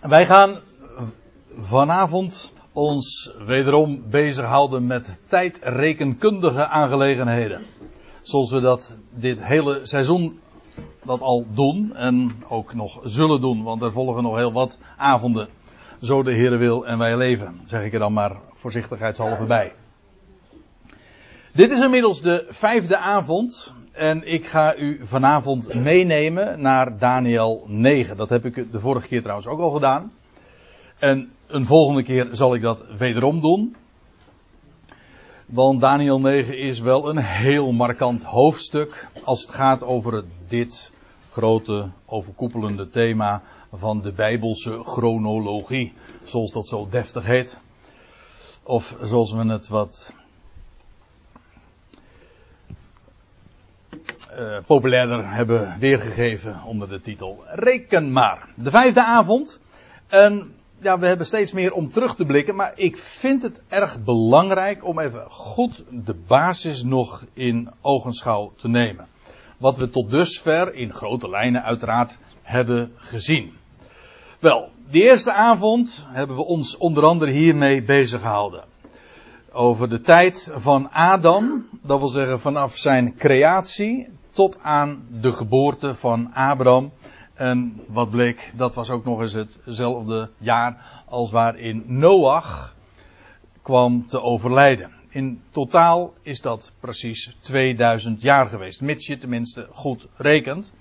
Wij gaan vanavond ons wederom bezighouden met tijdrekenkundige aangelegenheden. Zoals we dat dit hele seizoen dat al doen en ook nog zullen doen, want er volgen nog heel wat avonden. Zo de Heer wil en wij leven, zeg ik er dan maar voorzichtigheidshalve bij. Dit is inmiddels de vijfde avond en ik ga u vanavond meenemen naar Daniel 9. Dat heb ik de vorige keer trouwens ook al gedaan. En een volgende keer zal ik dat wederom doen. Want Daniel 9 is wel een heel markant hoofdstuk als het gaat over dit grote overkoepelende thema van de Bijbelse chronologie, zoals dat zo deftig heet. Of zoals we het wat uh, populairder hebben weergegeven onder de titel Reken maar. De vijfde avond. En ja, we hebben steeds meer om terug te blikken, maar ik vind het erg belangrijk om even goed de basis nog in ogenschouw te nemen. Wat we tot dusver in grote lijnen uiteraard hebben gezien. Wel, die eerste avond hebben we ons onder andere hiermee bezig gehouden. Over de tijd van Adam, dat wil zeggen vanaf zijn creatie tot aan de geboorte van Abraham. En wat bleek, dat was ook nog eens hetzelfde jaar als waarin Noach kwam te overlijden. In totaal is dat precies 2000 jaar geweest, mits je tenminste goed rekent.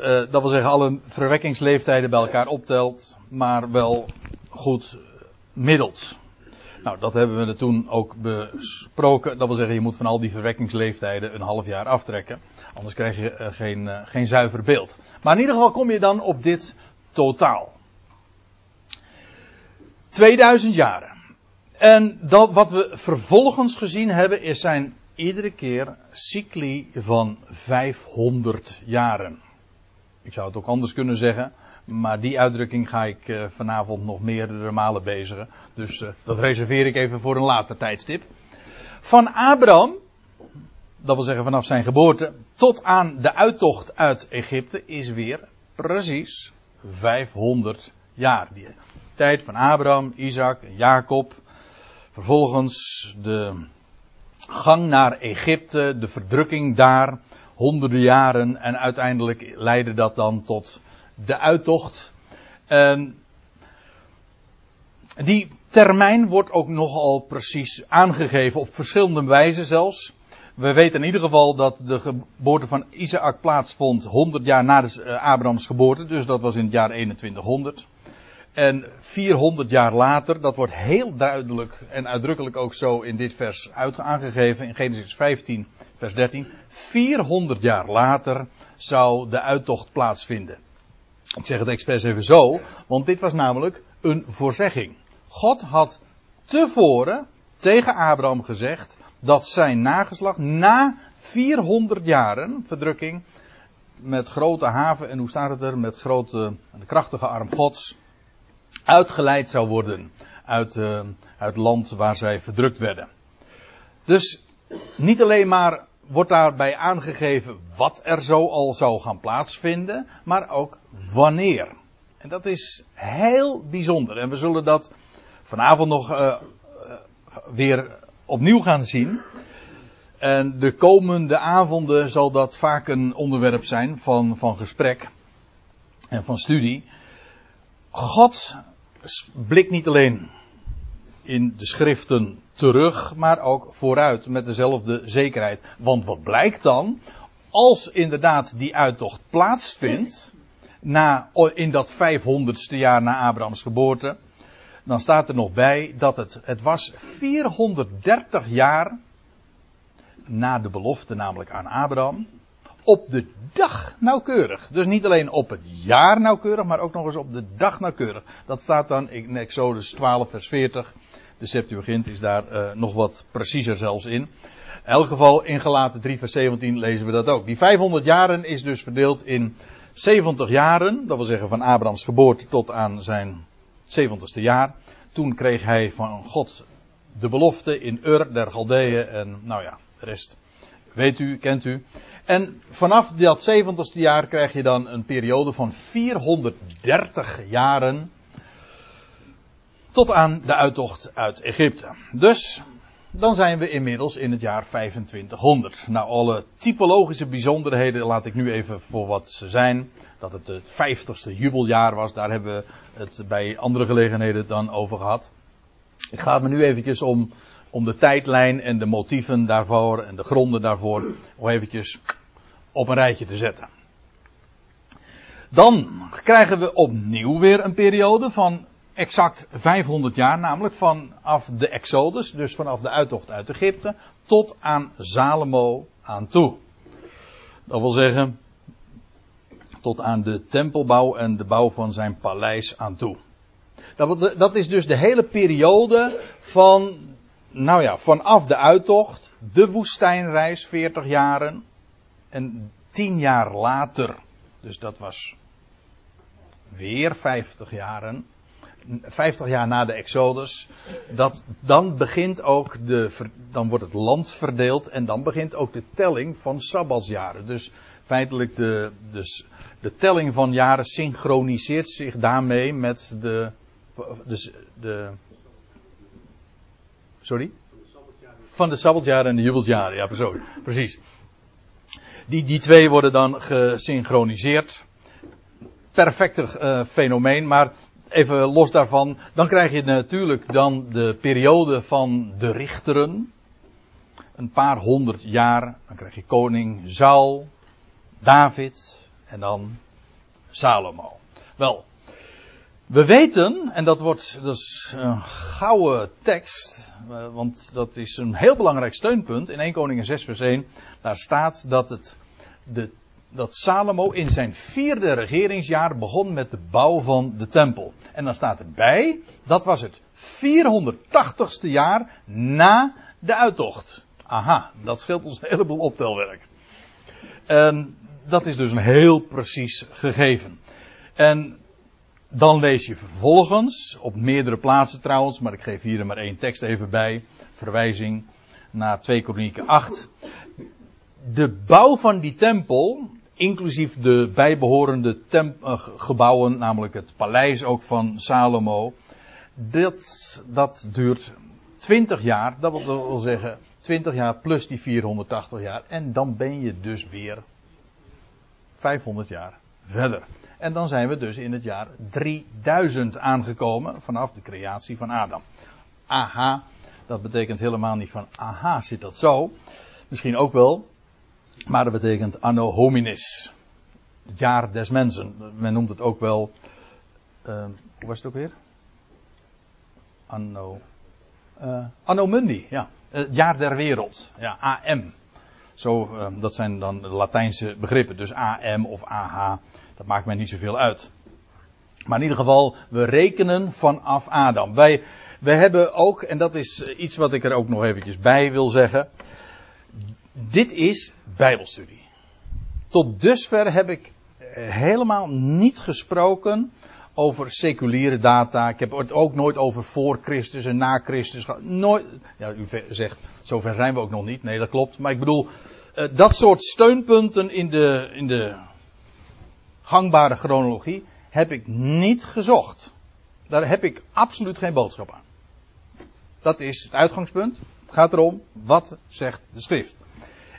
Uh, dat wil zeggen alle verwekkingsleeftijden bij elkaar optelt, maar wel goed middelt. Nou, dat hebben we toen ook besproken. Dat wil zeggen, je moet van al die verwekkingsleeftijden een half jaar aftrekken. Anders krijg je uh, geen, uh, geen zuiver beeld. Maar in ieder geval kom je dan op dit totaal. 2000 jaren. En dat, wat we vervolgens gezien hebben, is zijn iedere keer cycli van 500 jaren. Ik zou het ook anders kunnen zeggen. Maar die uitdrukking ga ik uh, vanavond nog meerdere malen bezigen. Dus uh, dat reserveer ik even voor een later tijdstip. Van Abraham, dat wil zeggen vanaf zijn geboorte, tot aan de uittocht uit Egypte is weer precies 500 jaar. Die tijd van Abraham, Isaac Jacob. Vervolgens de gang naar Egypte, de verdrukking daar, honderden jaren en uiteindelijk leidde dat dan tot de uittocht. En die termijn wordt ook nogal precies aangegeven op verschillende wijzen zelfs. We weten in ieder geval dat de geboorte van Isaac plaatsvond 100 jaar na de, uh, Abrahams geboorte, dus dat was in het jaar 2100. En 400 jaar later, dat wordt heel duidelijk en uitdrukkelijk ook zo in dit vers aangegeven in Genesis 15, vers 13. 400 jaar later zou de uittocht plaatsvinden. Ik zeg het expres even zo, want dit was namelijk een voorzegging. God had tevoren tegen Abraham gezegd dat zijn nageslag na 400 jaren verdrukking met grote haven en hoe staat het er met grote en krachtige arm Gods uitgeleid zou worden uit, uit het land waar zij verdrukt werden. Dus niet alleen maar wordt daarbij aangegeven wat er zo al zou gaan plaatsvinden, maar ook wanneer. En dat is heel bijzonder. En we zullen dat vanavond nog uh, weer opnieuw gaan zien. En de komende avonden zal dat vaak een onderwerp zijn van, van gesprek en van studie. God blikt niet alleen in de schriften terug, maar ook vooruit met dezelfde zekerheid. Want wat blijkt dan? Als inderdaad die uittocht plaatsvindt, na, in dat 500ste jaar na Abrahams geboorte, dan staat er nog bij dat het, het was 430 jaar na de belofte, namelijk aan Abraham, op de dag nauwkeurig. Dus niet alleen op het jaar nauwkeurig, maar ook nog eens op de dag nauwkeurig. Dat staat dan in Exodus 12, vers 40. De Septuagint is daar uh, nog wat preciezer zelfs in. In elk geval in Gelaten 3, vers 17 lezen we dat ook. Die 500 jaren is dus verdeeld in 70 jaren. Dat wil zeggen van Abrahams geboorte tot aan zijn 70ste jaar. Toen kreeg hij van God de belofte in Ur der Galdeeën. En nou ja, de rest weet u, kent u. En vanaf dat 70ste jaar krijg je dan een periode van 430 jaren Tot aan de uittocht uit Egypte. Dus dan zijn we inmiddels in het jaar 2500. Nou, alle typologische bijzonderheden laat ik nu even voor wat ze zijn. Dat het het 50ste jubeljaar was, daar hebben we het bij andere gelegenheden dan over gehad. Ik ga het me nu eventjes om, om de tijdlijn en de motieven daarvoor en de gronden daarvoor nog eventjes op een rijtje te zetten. Dan krijgen we opnieuw weer een periode van exact 500 jaar, namelijk vanaf de Exodus, dus vanaf de uittocht uit Egypte, tot aan Salomo aan toe. Dat wil zeggen, tot aan de tempelbouw en de bouw van zijn paleis aan toe. Dat, dat is dus de hele periode van, nou ja, vanaf de uittocht, de woestijnreis, 40 jaren, en 10 jaar later, dus dat was weer 50 jaren, 50 jaar na de Exodus, dat, dan begint ook de, dan wordt het land verdeeld en dan begint ook de telling van Sabbatsjaren. Dus feitelijk de, dus de telling van jaren synchroniseert zich daarmee met de, dus de sorry? Van de Sabbatjaren en de Jubelsjaren, ja precies. Die, die twee worden dan gesynchroniseerd. Perfecte uh, fenomeen, maar even los daarvan, dan krijg je natuurlijk dan de periode van de richteren. Een paar honderd jaar, dan krijg je koning Saul, David en dan Salomo. Wel, we weten, en dat, wordt, dat is een gouden tekst, eh, want dat is een heel belangrijk steunpunt in 1 Koningin 6 vers 1. Daar staat dat het de dat Salomo in zijn vierde regeringsjaar begon met de bouw van de tempel. En dan staat erbij, dat was het 480ste jaar na de uittocht. Aha, dat scheelt ons een heleboel optelwerk. Dat is dus een heel precies gegeven. En dan lees je vervolgens, op meerdere plaatsen trouwens, maar ik geef hier er maar één tekst even bij, verwijzing naar 2 Kronieken 8. De bouw van die tempel inclusief de bijbehorende eh, gebouwen, namelijk het paleis ook van Salomo. Dat, dat duurt 20 jaar, dat wil zeggen 20 jaar plus die 480 jaar. En dan ben je dus weer 500 jaar verder. En dan zijn we dus in het jaar 3000 aangekomen vanaf de creatie van Adam. Aha, dat betekent helemaal niet van aha zit dat zo. Misschien ook wel, maar dat betekent anno hominis. Het jaar des mensen. Men noemt het ook wel. Uh, hoe was het ook weer? Anno. Uh, anno mundi, ja. Het jaar der wereld. Ja, AM. Zo, dat zijn dan Latijnse begrippen. Dus AM of AH. Dat maakt mij niet zoveel uit. Maar in ieder geval, we rekenen vanaf Adam. Wij, wij hebben ook, en dat is iets wat ik er ook nog eventjes bij wil zeggen. Dit is Bijbelstudie. Tot dusver heb ik eh, helemaal niet gesproken over seculiere data. Ik heb het ook nooit over voor Christus en na Christus. Nooit. Ja, u zegt, zover zijn we ook nog niet. Nee, dat klopt. Maar ik bedoel, eh, dat soort steunpunten in de, in de gangbare chronologie heb ik niet gezocht. Daar heb ik absoluut geen boodschap aan. Dat is het uitgangspunt. Het gaat erom, wat zegt de schrift?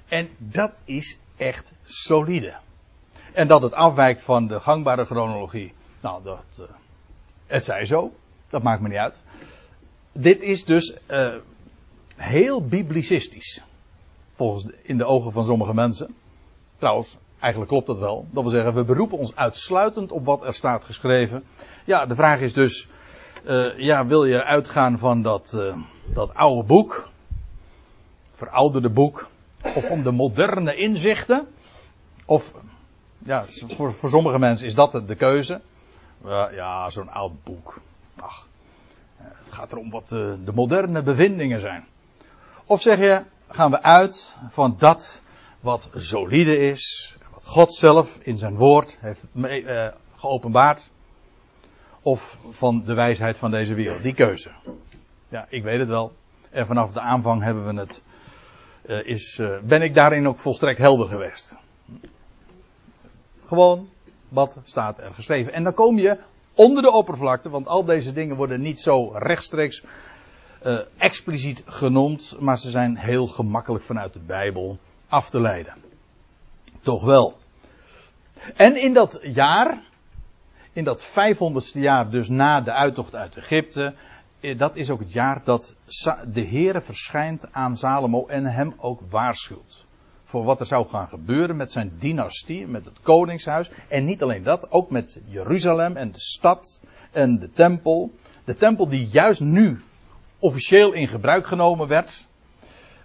En dat is echt solide. En dat het afwijkt van de gangbare chronologie. Nou, dat. Uh, het zij zo. Dat maakt me niet uit. Dit is dus uh, heel biblicistisch. Volgens in de ogen van sommige mensen. Trouwens, eigenlijk klopt dat wel. Dat wil zeggen, we beroepen ons uitsluitend op wat er staat geschreven. Ja, de vraag is dus. Uh, ja, wil je uitgaan van dat, dat oude boek? Verouderde boek of om de moderne inzichten. Of, ja, voor, voor sommige mensen is dat de keuze. Ja, zo'n oud boek. Ach, het gaat erom wat de, de, moderne bevindingen zijn. Of zeg je, gaan we uit van dat wat solide is, wat God zelf in zijn woord heeft uh, geopenbaard. Of van de wijsheid van deze wereld. Die keuze. Ja, ik weet het wel. En vanaf de aanvang hebben we het uh, is, uh, ben ik daarin ook volstrekt helder geweest. Gewoon, wat staat er geschreven? En dan kom je onder de oppervlakte, want al deze dingen worden niet zo rechtstreeks uh, expliciet genoemd, maar ze zijn heel gemakkelijk vanuit de Bijbel af te leiden. Toch wel. En in dat jaar, in dat 500ste jaar, dus na de uittocht uit Egypte, eh, dat is ook het jaar dat de Heere verschijnt aan Salomo en hem ook waarschuwt. Voor wat er zou gaan gebeuren met zijn dynastie, met het koningshuis. En niet alleen dat, ook met Jeruzalem en de stad en de tempel. De tempel die juist nu officieel in gebruik genomen werd.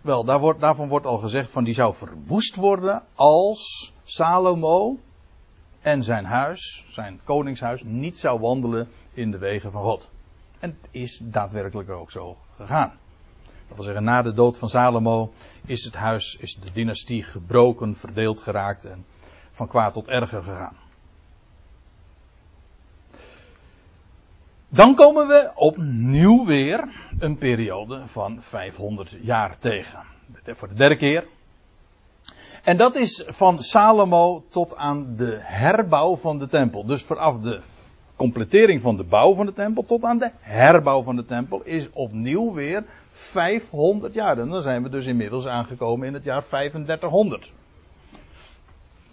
Wel, daar wordt, daarvan wordt al gezegd van die zou verwoest worden als Salomo en zijn huis, zijn koningshuis, niet zou wandelen in de wegen van God. En het is daadwerkelijk ook zo gegaan. Dat wil zeggen, na de dood van Salomo is het huis, is de dynastie gebroken, verdeeld geraakt en van kwaad tot erger gegaan. Dan komen we opnieuw weer een periode van 500 jaar tegen. Voor de derde keer. En dat is van Salomo tot aan de herbouw van de tempel. Dus vanaf de completering van de bouw van de tempel tot aan de herbouw van de tempel is opnieuw weer 500 jaar. En dan zijn we dus inmiddels aangekomen in het jaar 3500.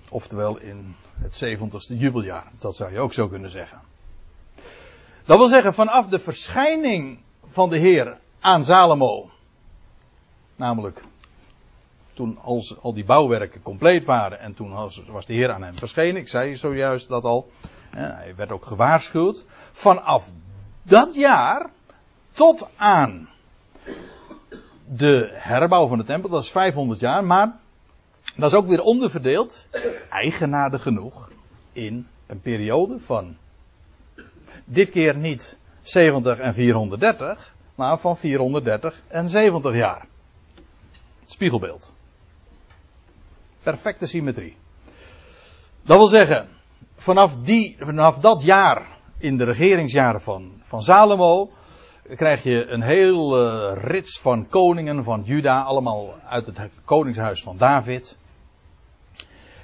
Oftewel in het 70ste jubeljaar. Dat zou je ook zo kunnen zeggen. Dat wil zeggen, vanaf de verschijning van de Heer aan Salomo. Namelijk toen als al die bouwwerken compleet waren en toen was de Heer aan hem verschenen. Ik zei zojuist dat al. Hij werd ook gewaarschuwd. Vanaf dat jaar tot aan de herbouw van de tempel, dat is 500 jaar, maar dat is ook weer onderverdeeld, eigenaardig genoeg, in een periode van dit keer niet 70 en 430, maar van 430 en 70 jaar. spiegelbeeld. Perfecte symmetrie. Dat wil zeggen, vanaf, die, vanaf dat jaar, in de regeringsjaren van, van Salomo, krijg je een heel uh, rits van koningen van Juda, allemaal uit het koningshuis van David.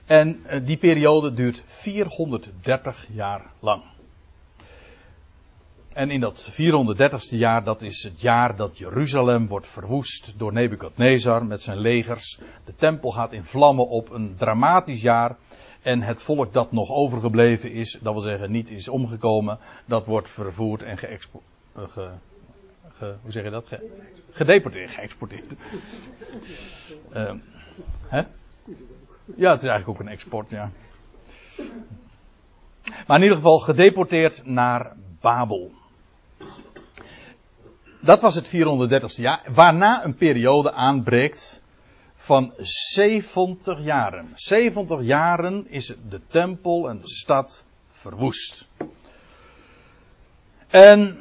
En uh, die periode duurt 430 jaar lang. En in dat 430ste jaar, dat is het jaar dat Jeruzalem wordt verwoest door Nebukadnezar met zijn legers. De tempel gaat in vlammen op, een dramatisch jaar. En het volk dat nog overgebleven is, dat wil zeggen niet is omgekomen, dat wordt vervoerd en geëxporteerd. Ge, ge, hoe zeg je dat? Ge, gedeporteerd, geëxporteerd. Uh, hè? Ja, het is eigenlijk ook een export, ja. Maar in ieder geval gedeporteerd naar Babel. Dat was het 430ste jaar, waarna een periode aanbreekt van 70 jaren. 70 jaren is de tempel en de stad verwoest. En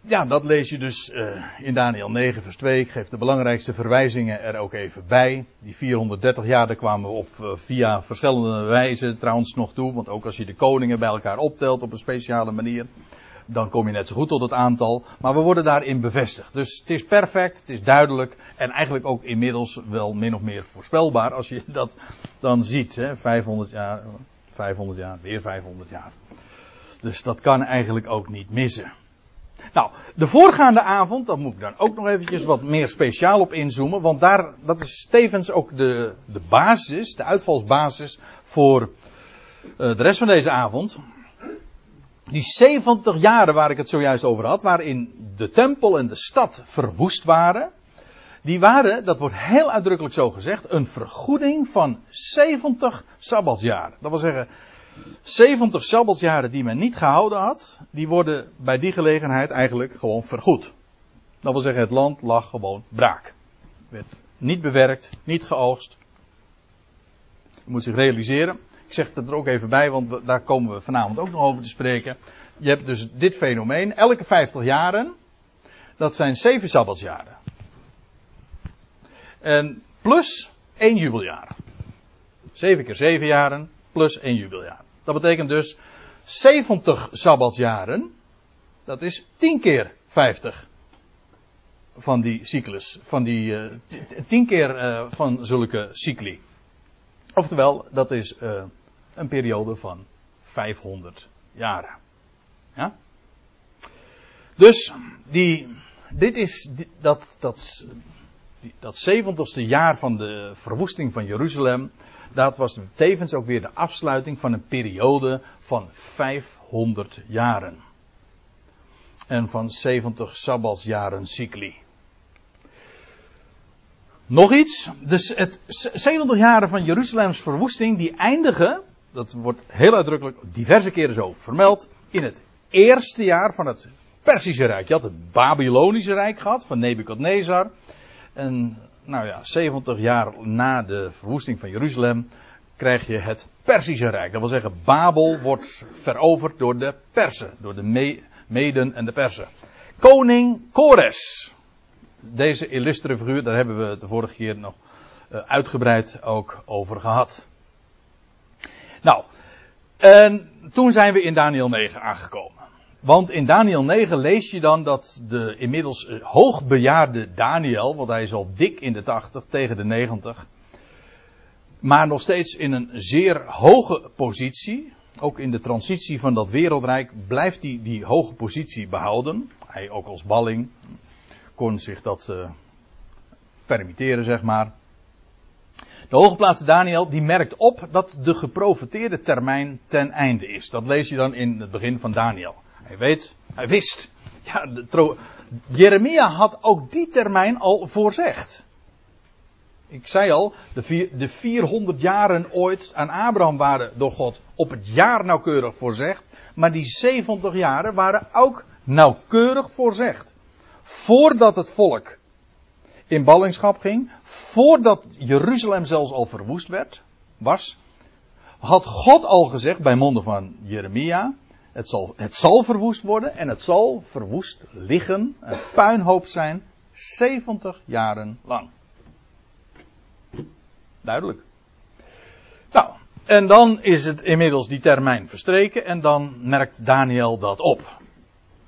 ja, dat lees je dus uh, in Daniel 9, vers 2. Ik geef de belangrijkste verwijzingen er ook even bij. Die 430 jaar, daar kwamen we op uh, via verschillende wijzen trouwens nog toe. Want ook als je de koningen bij elkaar optelt op een speciale manier dan kom je net zo goed tot het aantal. Maar we worden daarin bevestigd. Dus het is perfect, het is duidelijk. En eigenlijk ook inmiddels wel min of meer voorspelbaar als je dat dan ziet. Hè? 500 jaar, 500 jaar, weer 500 jaar. Dus dat kan eigenlijk ook niet missen. Nou, de voorgaande avond, daar moet ik dan ook nog eventjes wat meer speciaal op inzoomen. Want daar, dat is tevens ook de, de basis, de uitvalsbasis voor uh, de rest van deze avond die 70 jaren waar ik het zojuist over had, waarin de tempel en de stad verwoest waren, die waren, dat wordt heel uitdrukkelijk zo gezegd, een vergoeding van 70 sabbatsjaren. Dat wil zeggen, 70 sabbatsjaren die men niet gehouden had, die worden bij die gelegenheid eigenlijk gewoon vergoed. Dat wil zeggen, het land lag gewoon braak. Werd niet bewerkt, niet geoogst. Moet zich realiseren, ik zeg het er ook even bij, want daar komen we vanavond ook nog over te spreken. Je hebt dus dit fenomeen. Elke 50 jaren, dat zijn 7 sabbatsjaren. En plus één jubeljaar. 7 keer 7 jaren plus één jubeljaar. Dat betekent dus 70 sabbatsjaren. Dat is 10 keer 50 van die cyclus. Van die uh, 10 keer uh, van zulke cycli. Oftewel, dat is uh, een periode van 500 jaren. Ja? Dus, die, dit is dat, dat, dat 70ste jaar van de verwoesting van Jeruzalem. Dat was tevens ook weer de afsluiting van een periode van 500 jaren. En van 70 sabbatsjaren cycli. Nog iets. Dus het 70 jaren van Jeruzalems verwoesting die eindigen, dat wordt heel uitdrukkelijk diverse keren zo vermeld, in het eerste jaar van het Persische Rijk. Je had het Babylonische Rijk gehad van Nebukadnezar. En nou ja, 70 jaar na de verwoesting van Jeruzalem krijg je het Persische Rijk. Dat wil zeggen, Babel wordt veroverd door de Persen, door de Meden en de Persen. Koning Kores. Deze illustre figuur, daar hebben we het de vorige keer nog uh, uitgebreid ook over gehad. Nou, en toen zijn we in Daniel 9 aangekomen. Want in Daniel 9 lees je dan dat de inmiddels eh, hoogbejaarde Daniel, want hij is al dik in de 80 tegen de 90, maar nog steeds in een zeer hoge positie, ook in de transitie van dat wereldrijk, blijft hij die hoge positie behouden. Hij ook als balling kon zich dat uh, permitteren, zeg maar. De hooggeplaatste Daniel die merkt op dat de geprofeteerde termijn ten einde is. Dat lees je dan in het begin van Daniel. Hij weet, hij wist. Ja, Jeremia had ook die termijn al voorzegd. Ik zei al, de, vier, de 400 jaren ooit aan Abraham waren door God op het jaar nauwkeurig voorzegd. Maar die 70 jaren waren ook nauwkeurig voorzegd. Voordat het volk in ballingschap ging, voordat Jeruzalem zelfs al verwoest werd, was, had God al gezegd bij monden van Jeremia, het zal, het zal verwoest worden en het zal verwoest liggen, een puinhoop zijn, 70 jaren lang. Duidelijk. Nou, en dan is het inmiddels die termijn verstreken en dan merkt Daniel dat op.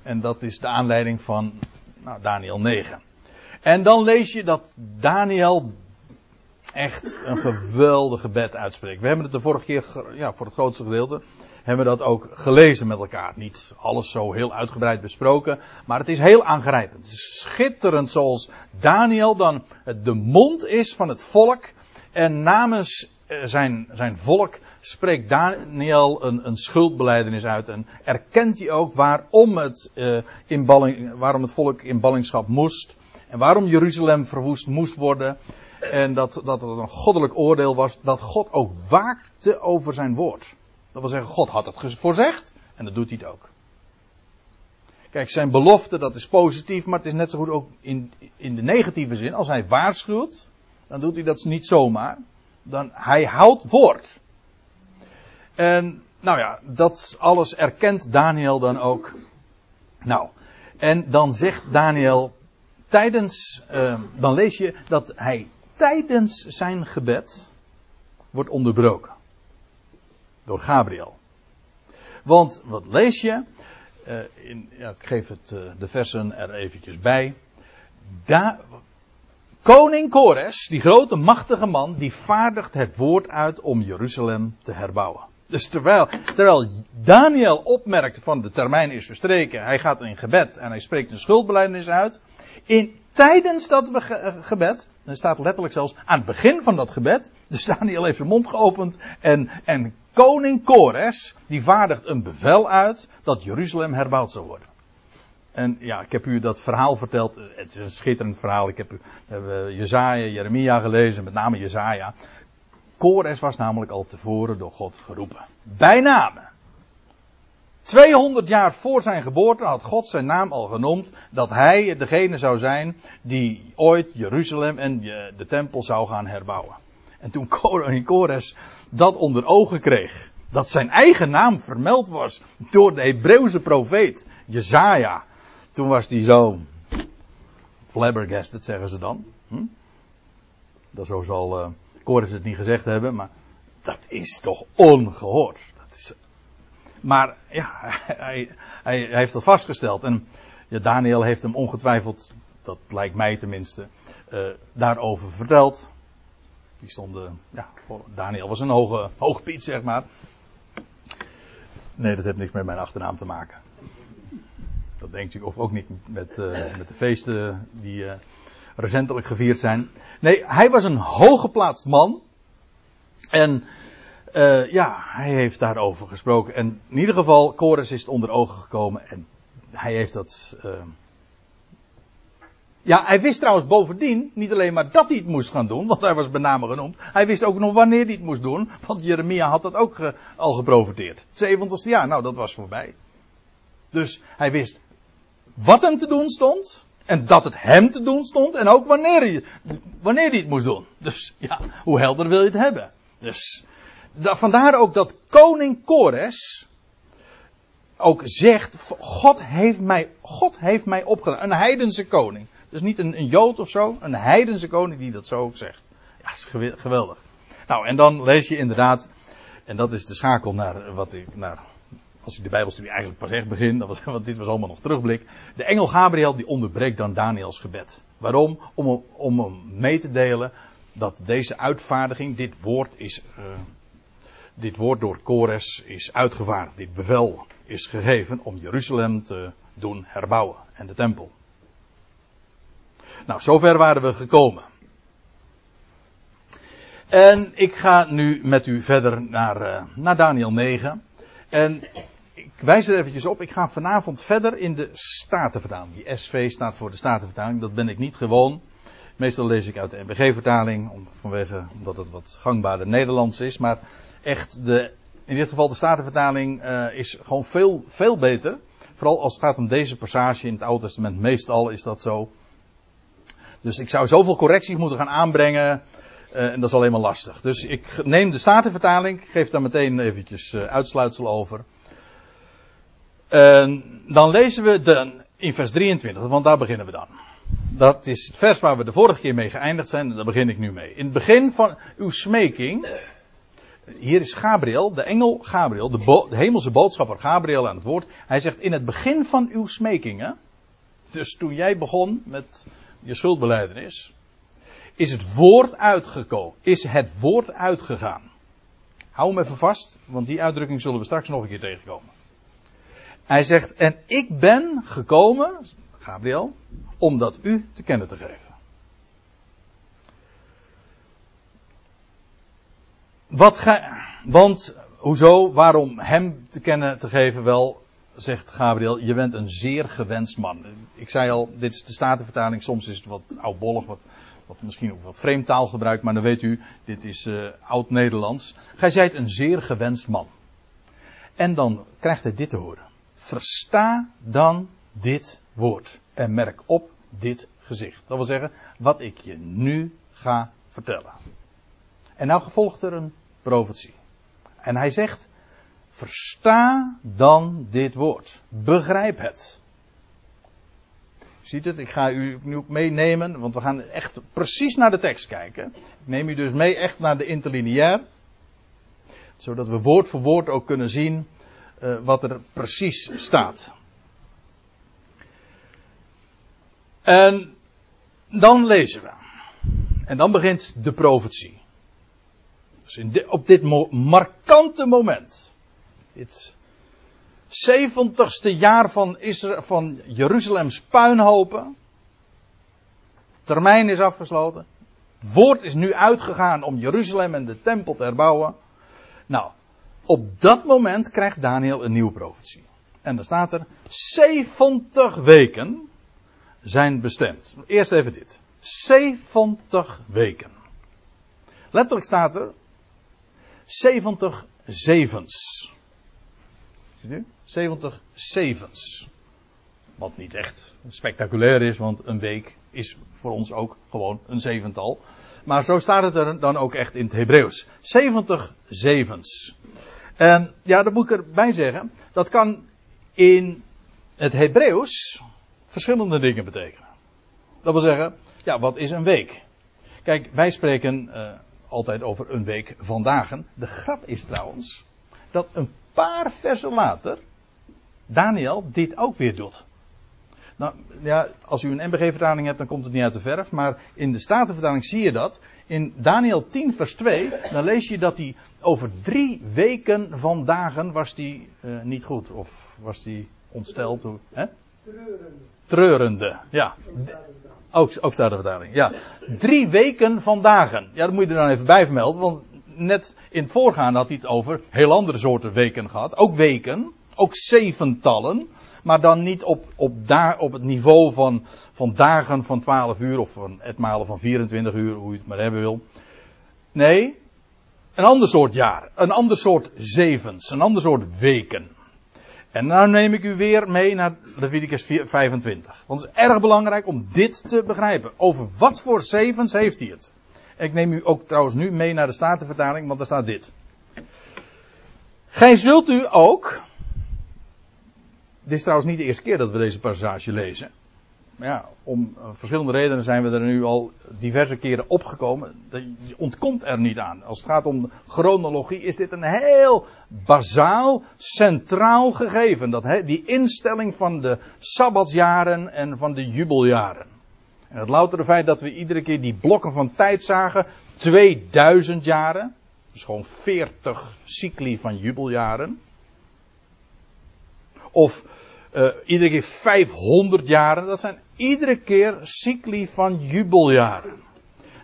En dat is de aanleiding van nou, Daniel 9. En dan lees je dat Daniel echt een geweldig gebed uitspreekt. We hebben het de vorige keer, ja, voor het grootste gedeelte, hebben we dat ook gelezen met elkaar. Niet alles zo heel uitgebreid besproken, maar het is heel aangrijpend. Het is schitterend zoals Daniel dan de mond is van het volk en namens eh, zijn, zijn volk spreekt Daniel een, een schuldbeleidenis uit en erkent hij ook waarom het, uh, in balling, waarom het volk in ballingschap moest en waarom Jeruzalem verwoest moest worden. En dat, dat het een goddelijk oordeel was dat God ook waakte over zijn woord. Dat wil zeggen, God had het voorzegd en dat doet hij het ook. Kijk, zijn belofte, dat is positief, maar het is net zo goed ook in, in de negatieve zin. Als hij waarschuwt, dan doet hij dat niet zomaar. Dan, hij houdt woord. En, nou ja, dat alles erkent Daniel dan ook. Nou, en dan zegt Daniel tijdens, uh, dan lees je dat hij tijdens zijn gebed wordt onderbroken. Door Gabriel. Want wat lees je? Uh, in, ja, ik geef het, uh, de versen er eventjes bij. Da Koning Kores, die grote machtige man, die vaardigt het woord uit om Jeruzalem te herbouwen. Dus terwijl, terwijl Daniel opmerkt van de termijn is verstreken, hij gaat in gebed en hij spreekt een schuldbelijdenis uit. In, tijdens dat gebed, er staat letterlijk zelfs aan het begin van dat gebed, dus Daniel heeft zijn mond geopend en, en koning Kores, die vaardigt een bevel uit dat Jeruzalem herbouwd zou worden. En ja, ik heb u dat verhaal verteld. Het is een schitterend verhaal. Ik heb, heb Jezaja, Jeremia gelezen, met name Jezaja. Kores was namelijk al tevoren door God geroepen. Bij name. 200 jaar voor zijn geboorte had God zijn naam al genoemd dat hij degene zou zijn die ooit Jeruzalem en de tempel zou gaan herbouwen. En toen Kores dat onder ogen kreeg, dat zijn eigen naam vermeld was door de Hebreeuwse profeet Jezaja, toen was hij zo flabbergasted, zeggen ze dan. Hm? Dat zo zal uh, Kores het niet gezegd hebben, maar dat is toch ongehoord. Dat is, maar ja, hij, hij, hij, heeft dat vastgesteld. En Daniel heeft hem ongetwijfeld, dat lijkt mij tenminste, uh, daarover verteld. Die stonden, ja, Daniel was een hoge, hoge piet, zeg maar. Nee, dat heeft niks met mijn achternaam te maken. denkt u, of ook niet met, uh, met de feesten die uh, recentelijk gevierd zijn. Nee, hij was een hooggeplaatst man. En uh, ja, hij heeft daarover gesproken. En in ieder geval, Kores is het onder ogen gekomen. En hij heeft dat. Ja, hij wist trouwens bovendien niet alleen maar dat hij het moest gaan doen, want hij was bij name genoemd. Hij wist ook nog wanneer hij het moest doen, want Jeremia had dat ook al geprofiteerd. Het 70ste jaar, nou dat was voorbij. Dus hij wist wat hem te doen stond, en dat het hem te doen stond, en ook wanneer hij, wanneer hij het moest doen. Dus ja, hoe helder wil je het hebben? Dus da, vandaar ook dat koning Kores ook zegt, God heeft mij, God heeft mij opgedaan. Een heidense koning. Dus niet een, een Jood of zo, een heidense koning die dat zo ook zegt. Ja, is geweldig. Nou, en dan lees je inderdaad, en dat is de schakel naar wat ik, naar, als ik de Bijbelstudie eigenlijk pas echt begin, want dit was allemaal nog terugblik. De engel Gabriel die onderbreekt dan Daniels gebed. Waarom? Om, om hem mee te delen dat deze uitvaardiging, dit woord is, uh, dit woord door Kores is uitgevaardigd. Dit bevel is gegeven om Jeruzalem te doen herbouwen en de tempel. Nou, zover waren we gekomen. En ik ga nu met u verder naar, uh, naar Daniel 9. En wijs er eventjes op, ik ga vanavond verder in de Statenvertaling. Die SV staat voor de Statenvertaling, dat ben ik niet gewoon. Meestal lees ik uit de NBG-vertaling, vanwege, omdat het wat gangbaarder Nederlands is. Maar echt, de, in dit geval de Statenvertaling uh, is gewoon veel, veel beter. Vooral als het gaat om deze passage in het Oude Testament, meestal is dat zo. Dus ik zou zoveel correcties moeten gaan aanbrengen. Uh, en dat is alleen maar lastig. Dus ik neem de Statenvertaling. Geef daar meteen eventjes uh, uitsluitsel over. Uh, dan lezen we de, in vers 23, want daar beginnen we dan. Dat is het vers waar we de vorige keer mee geëindigd zijn. En daar begin ik nu mee. In het begin van uw smeking. Hier is Gabriel, de engel Gabriel, de, de hemelse boodschapper Gabriel aan het woord. Hij zegt in het begin van uw smekingen. Dus toen jij begon met je schuldbeleidenis, is het woord uitgekomen, is het woord uitgegaan. Hou hem even vast, want die uitdrukking zullen we straks nog een keer tegenkomen. Hij zegt, en ik ben gekomen, Gabriel, om dat u te kennen te geven. Wat ga, want, hoezo, waarom hem te kennen te geven? Wel, zegt Gabriel, je bent een zeer gewenst man. Ik zei al, dit is de Statenvertaling, soms is het wat oudbollig, wat, wat misschien ook wat vreemd taalgebruik, maar dan weet u, dit is uh, oud-Nederlands. Gij zijt een zeer gewenst man. En dan krijgt hij dit te horen. Versta dan dit woord en merk op dit gezicht. Dat wil zeggen, wat ik je nu ga vertellen. En nou gevolgt er een profetie. En hij zegt, Versta dan dit woord. Begrijp het. Ziet het, ik ga u nu ook meenemen, want we gaan echt precies naar de tekst kijken. Ik neem u dus mee echt naar de interlineair. Zodat we woord voor woord ook kunnen zien uh, wat er precies staat. En dan lezen we. En dan begint de profetie. Dus in op dit markante moment het zeventigste jaar van, van Jeruzalems puinhopen. Termijn is afgesloten. Het woord is nu uitgegaan om Jeruzalem en de tempel te herbouwen. Nou, op dat moment krijgt Daniel een nieuwe profetie. En dan staat er 70 weken zijn bestemd. Eerst even dit. 70 weken. Letterlijk staat er 70 zevens. 70 zevens. Wat niet echt spectaculair is, want een week is voor ons ook gewoon een zevental. Maar zo staat het er dan ook echt in het Hebreeuws. 70 zevens. En ja, dat moet ik erbij zeggen. Dat kan in het Hebreeuws verschillende dingen betekenen. Dat wil zeggen, ja, wat is een week? Kijk, wij spreken uh, altijd over een week van dagen. De grap is trouwens dat een paar versen later Daniel dit ook weer doet. Nou ja, als u een MBG-vertaling hebt, dan komt het niet uit de verf. Maar in de Statenvertaling zie je dat. In Daniel 10, vers 2, dan lees je dat hij over drie weken van dagen was hij uh, niet goed. Of was hij ontsteld. Hè? Treurende. Treurende, ja. Ook, ook staat de vertaling, ja. Drie weken van dagen. Ja, dat moet je er dan even bij vermelden, want net in het voorgaande had hij het over heel andere soorten weken gehad. Ook weken, ook zeventallen. Maar dan niet op, op, daar, op het niveau van, van dagen van 12 uur of van etmalen van 24 uur, hoe je het maar hebben wil. Nee, een ander soort jaar. Een ander soort zevens. Een ander soort weken. En nou neem ik u weer mee naar Leviticus 25. Want het is erg belangrijk om dit te begrijpen. Over wat voor zevens heeft hij het? Ik neem u ook trouwens nu mee naar de Statenvertaling, want daar staat dit. Gij zult u ook. Dit is trouwens niet de eerste keer dat we deze passage lezen. Ja, om uh, verschillende redenen zijn we er nu al diverse keren opgekomen. Je ontkomt er niet aan. Als het gaat om chronologie is dit een heel bazaal, centraal gegeven. Dat, die instelling van de sabbatsjaren en van de jubeljaren. En het loutere feit dat we iedere keer die blokken van tijd zagen. 2000 jaren. Dus gewoon 40 cycli van jubeljaren. Of uh, iedere keer 500 jaren. Dat zijn iedere keer cycli van jubeljaren.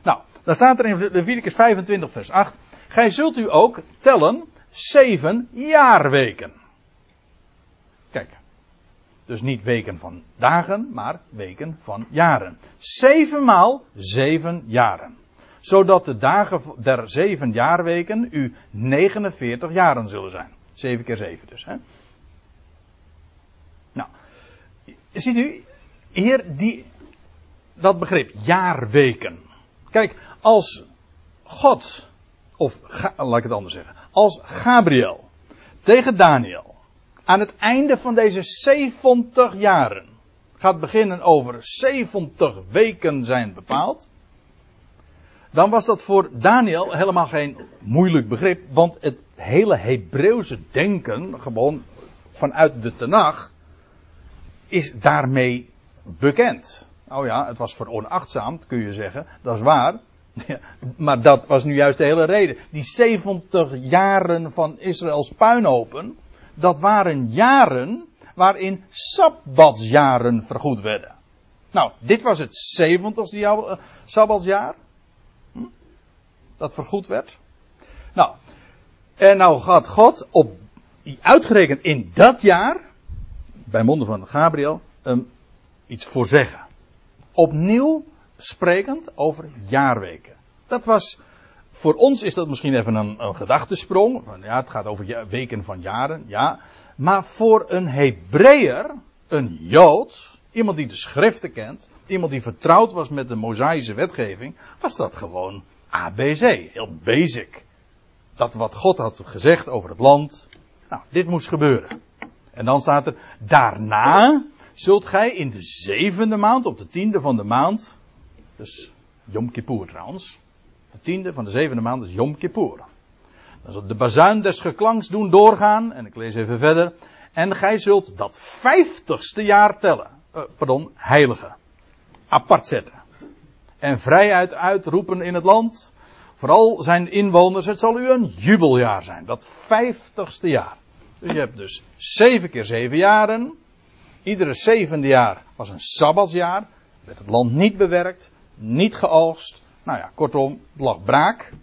Nou, dan staat er in Leviticus 25 vers 8. Gij zult u ook tellen zeven jaarweken. Kijk. Dus niet weken van dagen, maar weken van jaren. Zevenmaal zeven jaren. Zodat de dagen der zeven jaarweken u 49 jaren zullen zijn. Zeven keer zeven dus. Hè? Nou, ziet u, hier die, dat begrip, jaarweken. Kijk, als God, of laat ik het anders zeggen, als Gabriel tegen Daniel aan het einde van deze 70 jaren gaat beginnen over 70 weken zijn bepaald, dan was dat voor Daniel helemaal geen moeilijk begrip, want het hele Hebreeuwse denken, gewoon vanuit de Tenach, is daarmee bekend. Oh ja, het was voor onachtzaam, kun je zeggen, dat is waar. maar dat was nu juist de hele reden. Die 70 jaren van Israëls puinhopen, dat waren jaren waarin sabbatsjaren vergoed werden. Nou, dit was het 70ste uh, sabbatsjaar. Hm? Dat vergoed werd. Nou, en nou gaat God op, uitgerekend in dat jaar, bij monden van Gabriel, um, iets voorzeggen. Opnieuw sprekend over jaarweken. Dat was, voor ons is dat misschien even een, een gedachtesprong. Van, ja, het gaat over weken van jaren, ja. Maar voor een Hebreeër, een Jood, iemand die de schriften kent, iemand die vertrouwd was met de Mosaïsche wetgeving, was dat gewoon ABC, heel basic. Dat wat God had gezegd over het land, nou, dit moest gebeuren. En dan staat er, daarna zult gij in de zevende maand, op de tiende van de maand, dus Yom Kippur trouwens, de tiende van de zevende maand is Yom Kippur. Dan zult de bazuin des geklanks doen doorgaan, en ik lees even verder, en gij zult dat vijftigste jaar tellen, uh, pardon, heilige, apart zetten. En vrijheid uitroepen in het land, vooral zijn inwoners, het zal u een jubeljaar zijn, dat vijftigste jaar. Dus je hebt dus zeven keer zeven jaren, Iedere zevende jaar was een sabbatsjaar. Werd het land niet bewerkt, niet geoogst. Nou ja, kortom, het lag braak.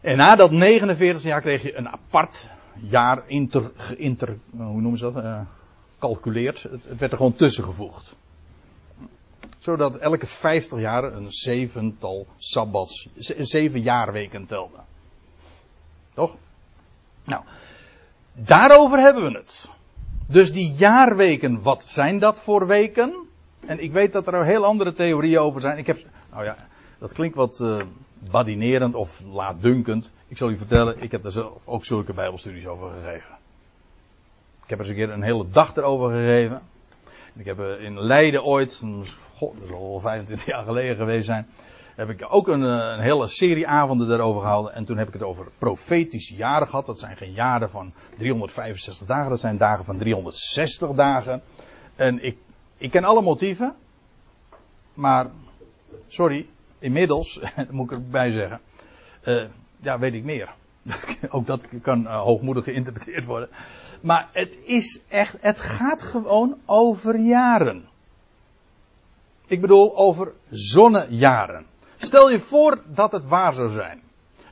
En na dat 49 jaar kreeg je een apart jaar inter, inter hoe noemen ze dat? Uh. Het, het, werd er gewoon tussen gevoegd. Zodat elke 50 jaar een zevental sabbats, zeven jaarweken telde. Toch? Nou, daarover hebben we het. Dus die jaarweken, wat zijn dat voor weken? En ik weet dat er heel andere theorieën over zijn. Ik heb, nou ja, dat klinkt wat uh, badinerend of laatdunkend. Ik zal u vertellen, ik heb er zelf ook zulke bijbelstudies over gegeven. Ik heb er eens een keer een hele dag erover gegeven. Ik heb in Leiden ooit, god, dat zal al 25 jaar geleden geweest zijn, heb ik ook een, eh, een, hele serie avonden daarover gehouden. En toen heb ik het over profetische jaren gehad. Dat zijn geen jaren van 365 dagen, dat zijn dagen van 360 dagen. En ik, ik ken alle motieven. Maar, sorry, inmiddels, moet ik erbij zeggen. Uh, ja, weet ik meer. Ook dat kan uh, hoogmoedig geïnterpreteerd worden. Maar het is echt, het gaat gewoon over jaren. Ik bedoel over zonnejaren. Stel je voor dat het waar zou zijn.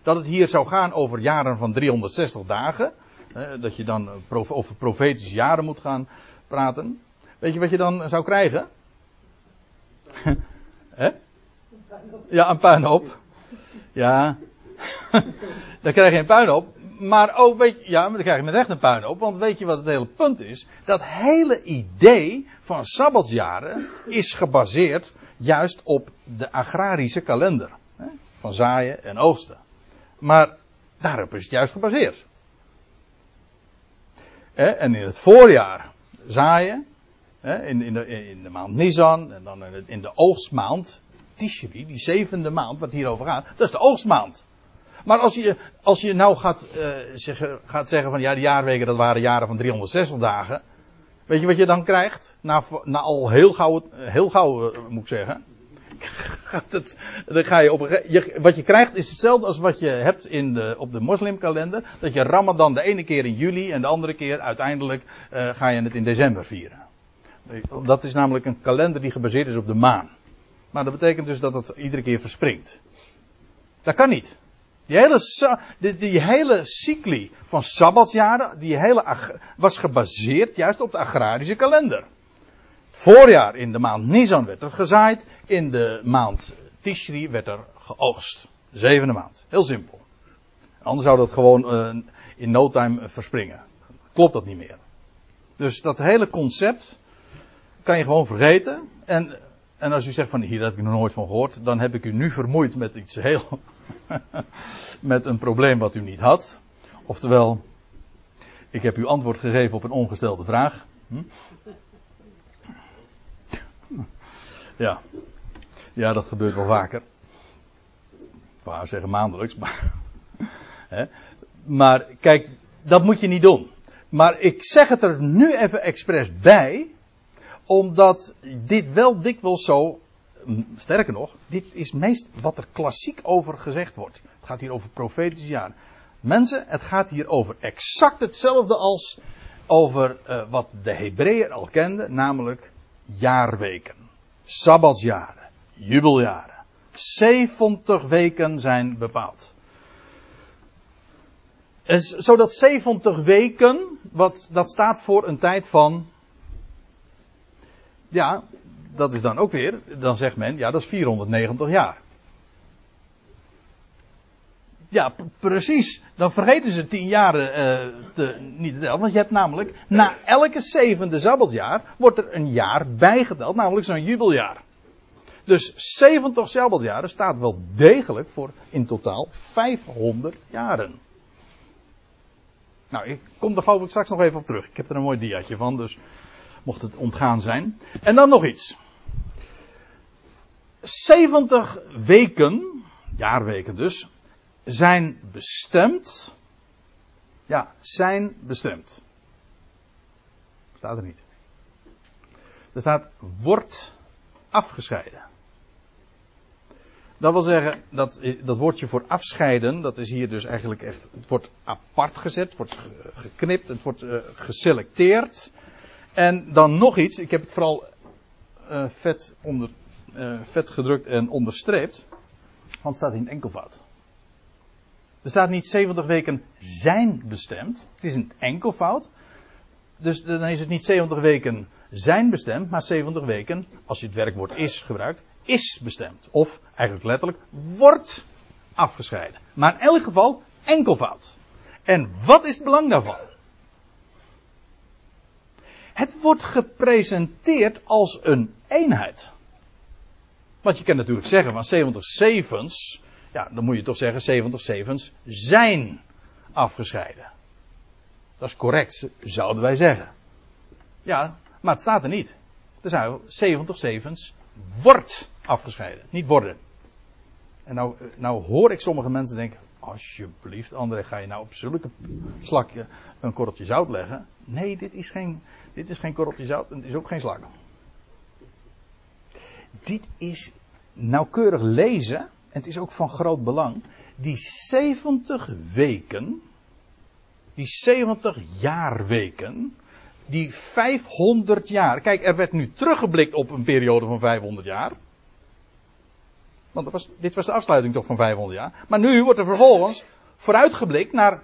Dat het hier zou gaan over jaren van 360 dagen. dat je dan over profetische jaren moet gaan praten. Weet je wat je dan zou krijgen? Hè? Ja, een puinhoop. Ja. dan krijg je een puinhoop. Maar ook, weet je, ja, maar dan krijg je met recht een puinhoop. Want weet je wat het hele punt is? Dat hele idee van sabbatsjaren is gebaseerd juist op de agrarische kalender. Hè? Van zaaien en oogsten. Maar daarop is het juist gebaseerd. En in het voorjaar zaaien. In, in, de, in de maand Nisan. En dan in de, in de oogstmaand. Tishri, die zevende maand, wat hierover gaat. Dat is de oogstmaand. Maar als je, als je nou gaat, uh, zeggen, gaat zeggen van ja, de jaarweken dat waren jaren van 360 dagen. Weet je wat je dan krijgt? Na, na al heel gauw, heel gauw uh, moet ik zeggen. Dan ga je op wat je krijgt is hetzelfde als wat je hebt in de, op de moslimkalender. Dat je Ramadan de ene keer in juli en de andere keer uiteindelijk uh, ga je het in december vieren. Dat is namelijk een kalender die gebaseerd is op de maan. Maar dat betekent dus dat het iedere keer verspringt. Dat kan niet. Die hele, die, hele cycli van sabbatsjaren, die hele, was gebaseerd juist op de agrarische kalender. Voorjaar in de maand Nisan werd er gezaaid, in de maand Tishri werd er geoogst. Zevende maand. Heel simpel. Anders zou dat gewoon uh, in no time verspringen. Klopt dat niet meer. Dus dat hele concept kan je gewoon vergeten. En, en als u zegt van hier heb ik nog nooit van gehoord, dan heb ik u nu vermoeid met iets heel. met een probleem wat u niet had. Oftewel, ik heb u antwoord gegeven op een ongestelde vraag. Hm? Ja. ja, dat gebeurt wel vaker. Ik wou zeggen maandelijks, maar. Hè? Maar kijk, dat moet je niet doen. Maar ik zeg het er nu even expres bij, omdat dit wel dikwijls zo, sterker nog, dit is meest wat er klassiek over gezegd wordt. Het gaat hier over profetische jaren. Mensen, het gaat hier over exact hetzelfde als over uh, wat de Hebreeën al kenden, namelijk jaarweken, sabbatsjaren, jubeljaren. 70 weken zijn bepaald. En zodat 70 weken, wat, dat staat voor een tijd van ja, dat is dan ook weer, dan zegt men, ja, dat is 490 jaar. Ja, precies. Dan vergeten ze tien jaren uh, te, niet te tellen. Want je hebt namelijk, na elke zevende sabbatjaar, wordt er een jaar bijgeteld, namelijk zo'n jubeljaar. Dus 70 sabbatjaren staat wel degelijk voor in totaal 500 jaren. Nou, ik kom er geloof ik straks nog even op terug. Ik heb er een mooi diaatje van, dus mocht het ontgaan zijn. En dan nog iets. 70 weken, jaarweken dus, zijn bestemd. Ja, zijn bestemd. Staat er niet. Er staat wordt afgescheiden. Dat wil zeggen, dat, dat woordje voor afscheiden, dat is hier dus eigenlijk echt, het wordt apart gezet, het wordt geknipt, het wordt uh, geselecteerd. En dan nog iets, ik heb het vooral uh, vet, onder, uh, vet gedrukt en onderstreept, want het staat in enkelvoud. Er staat niet 70 weken zijn bestemd, het is een enkelvoud. Dus dan is het niet 70 weken zijn bestemd, maar 70 weken, als je het werkwoord is gebruikt, is bestemd. Of eigenlijk letterlijk wordt afgescheiden. Maar in elk geval enkelvoud. En wat is het belang daarvan? Het wordt gepresenteerd als een eenheid. Want je kan natuurlijk zeggen van 70 zevens, ja, dan moet je toch zeggen 70 zevens zijn afgescheiden. Dat is correct, zouden wij zeggen. Ja, maar het staat er niet. Er zijn 70 zevens wordt afgescheiden, niet worden. En nou, nou hoor ik sommige mensen denken, alsjeblieft André, ga je nou op zulke slakje een korreltje zout leggen? Nee, dit is geen, dit is geen korreltje zout en het is ook geen slak. Dit is nauwkeurig lezen, en het is ook van groot belang. die 70 weken, die 70 jaarweken, die 500 jaar. Kijk, er werd nu teruggeblikt op een periode van 500 jaar. Want was, dit was de afsluiting toch van 500 jaar. Maar nu wordt er vervolgens vooruitgeblikt naar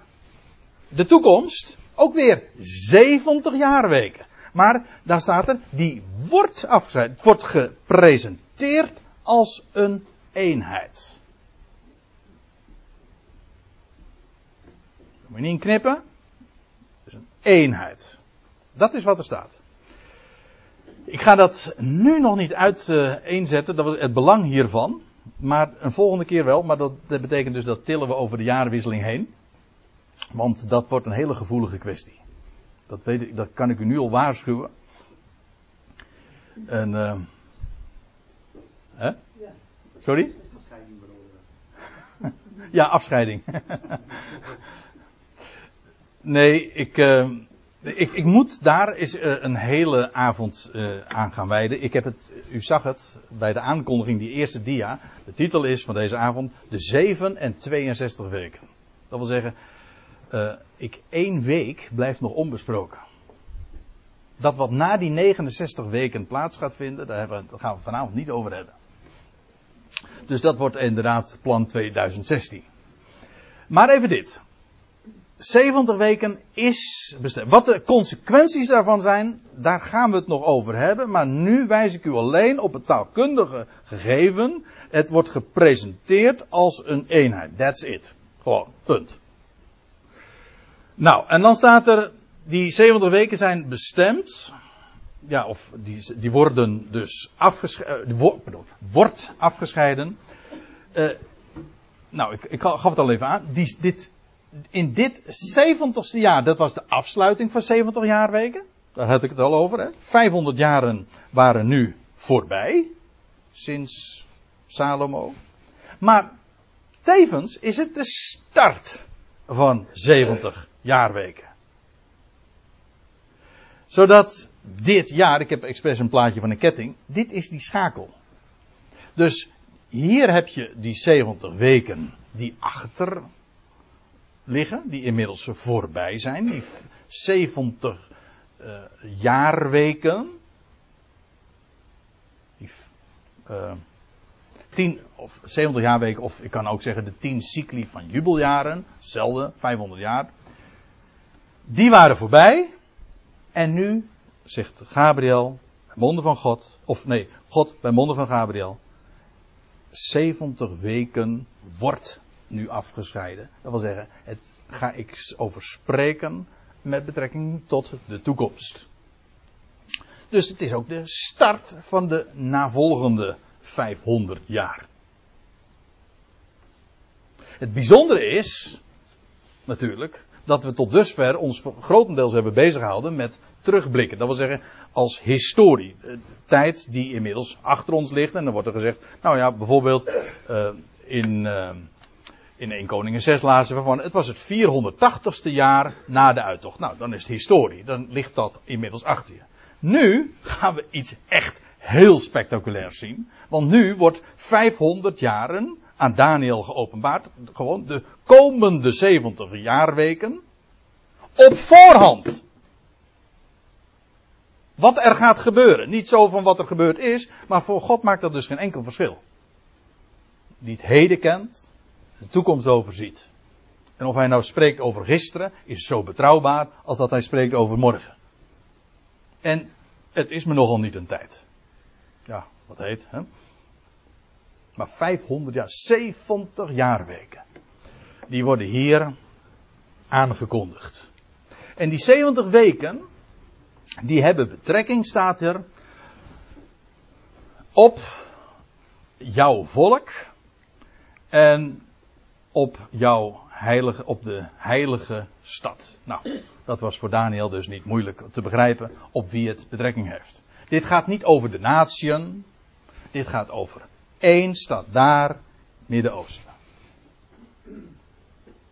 de toekomst. Ook weer 70 jaarweken. Maar daar staat er, die wordt afgezet. Wordt gepresenteerd als een eenheid. Moet je niet knippen. Het is een eenheid. Dat is wat er staat. Ik ga dat nu nog niet uiteenzetten, dat was het belang hiervan. Maar een volgende keer wel. Maar dat, dat betekent dus dat tillen we over de jarenwisseling heen. Want dat wordt een hele gevoelige kwestie. Dat, weet ik, dat kan ik u nu al waarschuwen. En, uh, hè? Sorry? ja, afscheiding. nee, ik, uh, ik, ik, moet daar eens uh, een hele avond uh, aan gaan wijden. Ik heb het, u zag het bij de aankondiging, die eerste dia. De titel is van deze avond De 7 en 62 weken. Dat wil zeggen, uh, ik, één week blijft nog onbesproken. Dat wat na die 69 weken plaats gaat vinden, daar, we, daar gaan we vanavond niet over hebben. Dus dat wordt inderdaad plan 2016. Maar even dit. 70 weken is bestemd. Wat de consequenties daarvan zijn, daar gaan we het nog over hebben. Maar nu wijs ik u alleen op het taalkundige gegeven. Het wordt gepresenteerd als een eenheid. That's it. Gewoon, punt. Nou, en dan staat er, die 70 weken zijn bestemd. Ja, of die, die worden dus afgescheiden, uh, wo, wordt afgescheiden. Uh, nou, ik, ik gaf het al even aan. Die, dit, in dit 70ste jaar, dat was de afsluiting van 70 jaarweken. Daar had ik het al over. Hè? 500 jaren waren nu voorbij. Sinds Salomo. Maar tevens is het de start van 70 jaarweken. Zodat dit jaar, ik heb expres een plaatje van een ketting, dit is die schakel. Dus hier heb je die 70 weken die achter liggen, die inmiddels voorbij zijn, die 70 uh, jaarweken. Die uh, 10 of 70 jaarweken, of ik kan ook zeggen de 10 cycli van jubeljaren, hetzelfde, 500 jaar. Die waren voorbij. En nu zegt Gabriel, monden van God, of nee, God bij monden van Gabriel. 70 weken wordt nu afgescheiden. Dat wil zeggen, het ga ik over spreken met betrekking tot de toekomst. Dus het is ook de start van de navolgende 500 jaar. Het bijzondere is, natuurlijk, dat we tot dusver ons grotendeels hebben bezighouden met terugblikken. Dat wil zeggen, als historie. Tijd die inmiddels achter ons ligt. En dan wordt er gezegd, nou ja, bijvoorbeeld uh, in, uh, in 1 Koningen 6 lazen van, het was het 480ste jaar na de uittocht. Nou, dan is het historie. Dan ligt dat inmiddels achter je. Nu gaan we iets echt heel spectaculairs zien. Want nu wordt 500 jaren aan Daniel geopenbaard. Gewoon de komende 70 jaarweken. Op voorhand. Wat er gaat gebeuren. Niet zo van wat er gebeurd is. Maar voor God maakt dat dus geen enkel verschil. Die het heden kent. De toekomst overziet. En of hij nou spreekt over gisteren. Is zo betrouwbaar. Als dat hij spreekt over morgen. En het is me nogal niet een tijd. Ja, wat heet. Hè? Maar 500 jaar, 70 jaarweken. Die worden hier aangekondigd. En die 70 weken, die hebben betrekking, staat er, op jouw volk en op jouw heilige, op de heilige stad. Nou, dat was voor Daniel dus niet moeilijk te begrijpen op wie het betrekking heeft. Dit gaat niet over de natieën, dit gaat over één stad daar, Midden-Oosten.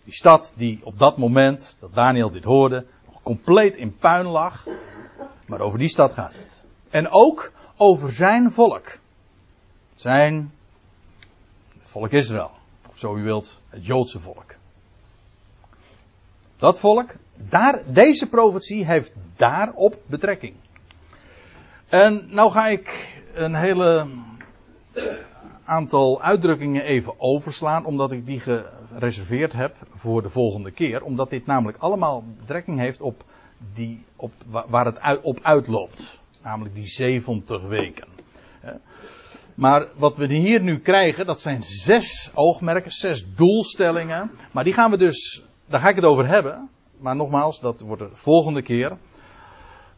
Die stad die op dat moment, dat Daniel dit hoorde, nog compleet in puin lag. Maar over die stad gaat het. En ook over zijn volk. Zijn, het volk Israël. Of zo u wilt, het Joodse volk. Dat volk, daar, deze profetie heeft daarop betrekking. En nou ga ik een hele aantal uitdrukkingen even overslaan, omdat ik die gereserveerd heb voor de volgende keer. Omdat dit namelijk allemaal betrekking heeft op, die, op waar het op uitloopt. Namelijk die 70 weken. Maar wat we hier nu krijgen, dat zijn zes oogmerken, zes doelstellingen. Maar die gaan we dus, daar ga ik het over hebben. Maar nogmaals, dat wordt de volgende keer.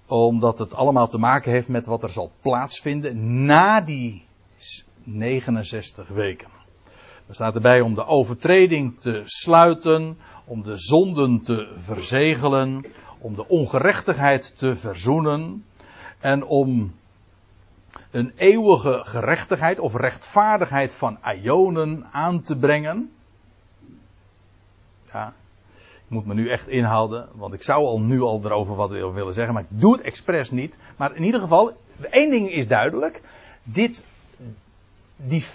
Omdat het allemaal te maken heeft met wat er zal plaatsvinden na die 69 weken. Er staat erbij om de overtreding te sluiten, om de zonden te verzegelen, om de ongerechtigheid te verzoenen en om een eeuwige gerechtigheid of rechtvaardigheid van Ionen aan te brengen. Ja, ik moet me nu echt inhouden, want ik zou al nu al erover wat willen zeggen, maar ik doe het expres niet. Maar in ieder geval, één ding is duidelijk. Dit, die,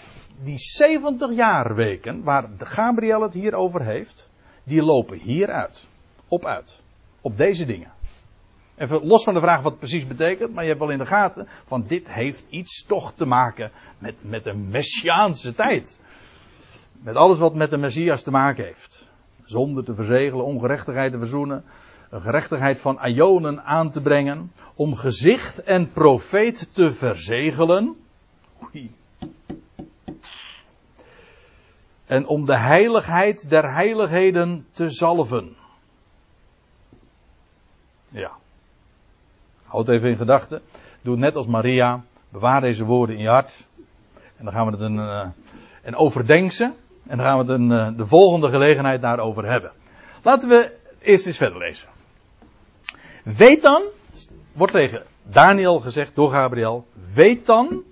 die 70 jaarweken waar Gabriel het hier over heeft, die lopen hieruit. Op uit. Op deze dingen. Even los van de vraag wat het precies betekent, maar je hebt wel in de gaten van dit heeft iets toch te maken met, met een messiaanse tijd. Met alles wat met de Messias te maken heeft. Zonde te verzegelen, ongerechtigheid te verzoenen, een gerechtigheid van Ionen aan te brengen, om gezicht en profeet te verzegelen. Oei. En om de heiligheid der heiligheden te zalven. Ja. Houd even in gedachten. Doe net als Maria. Bewaar deze woorden in je hart. En dan gaan we het een, uh, en overdenk ze. En dan gaan we het een, uh, de volgende gelegenheid daarover hebben. Laten we eerst eens verder lezen. Weet dan, wordt tegen Daniel gezegd door Gabriel. Weet dan,